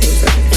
paper.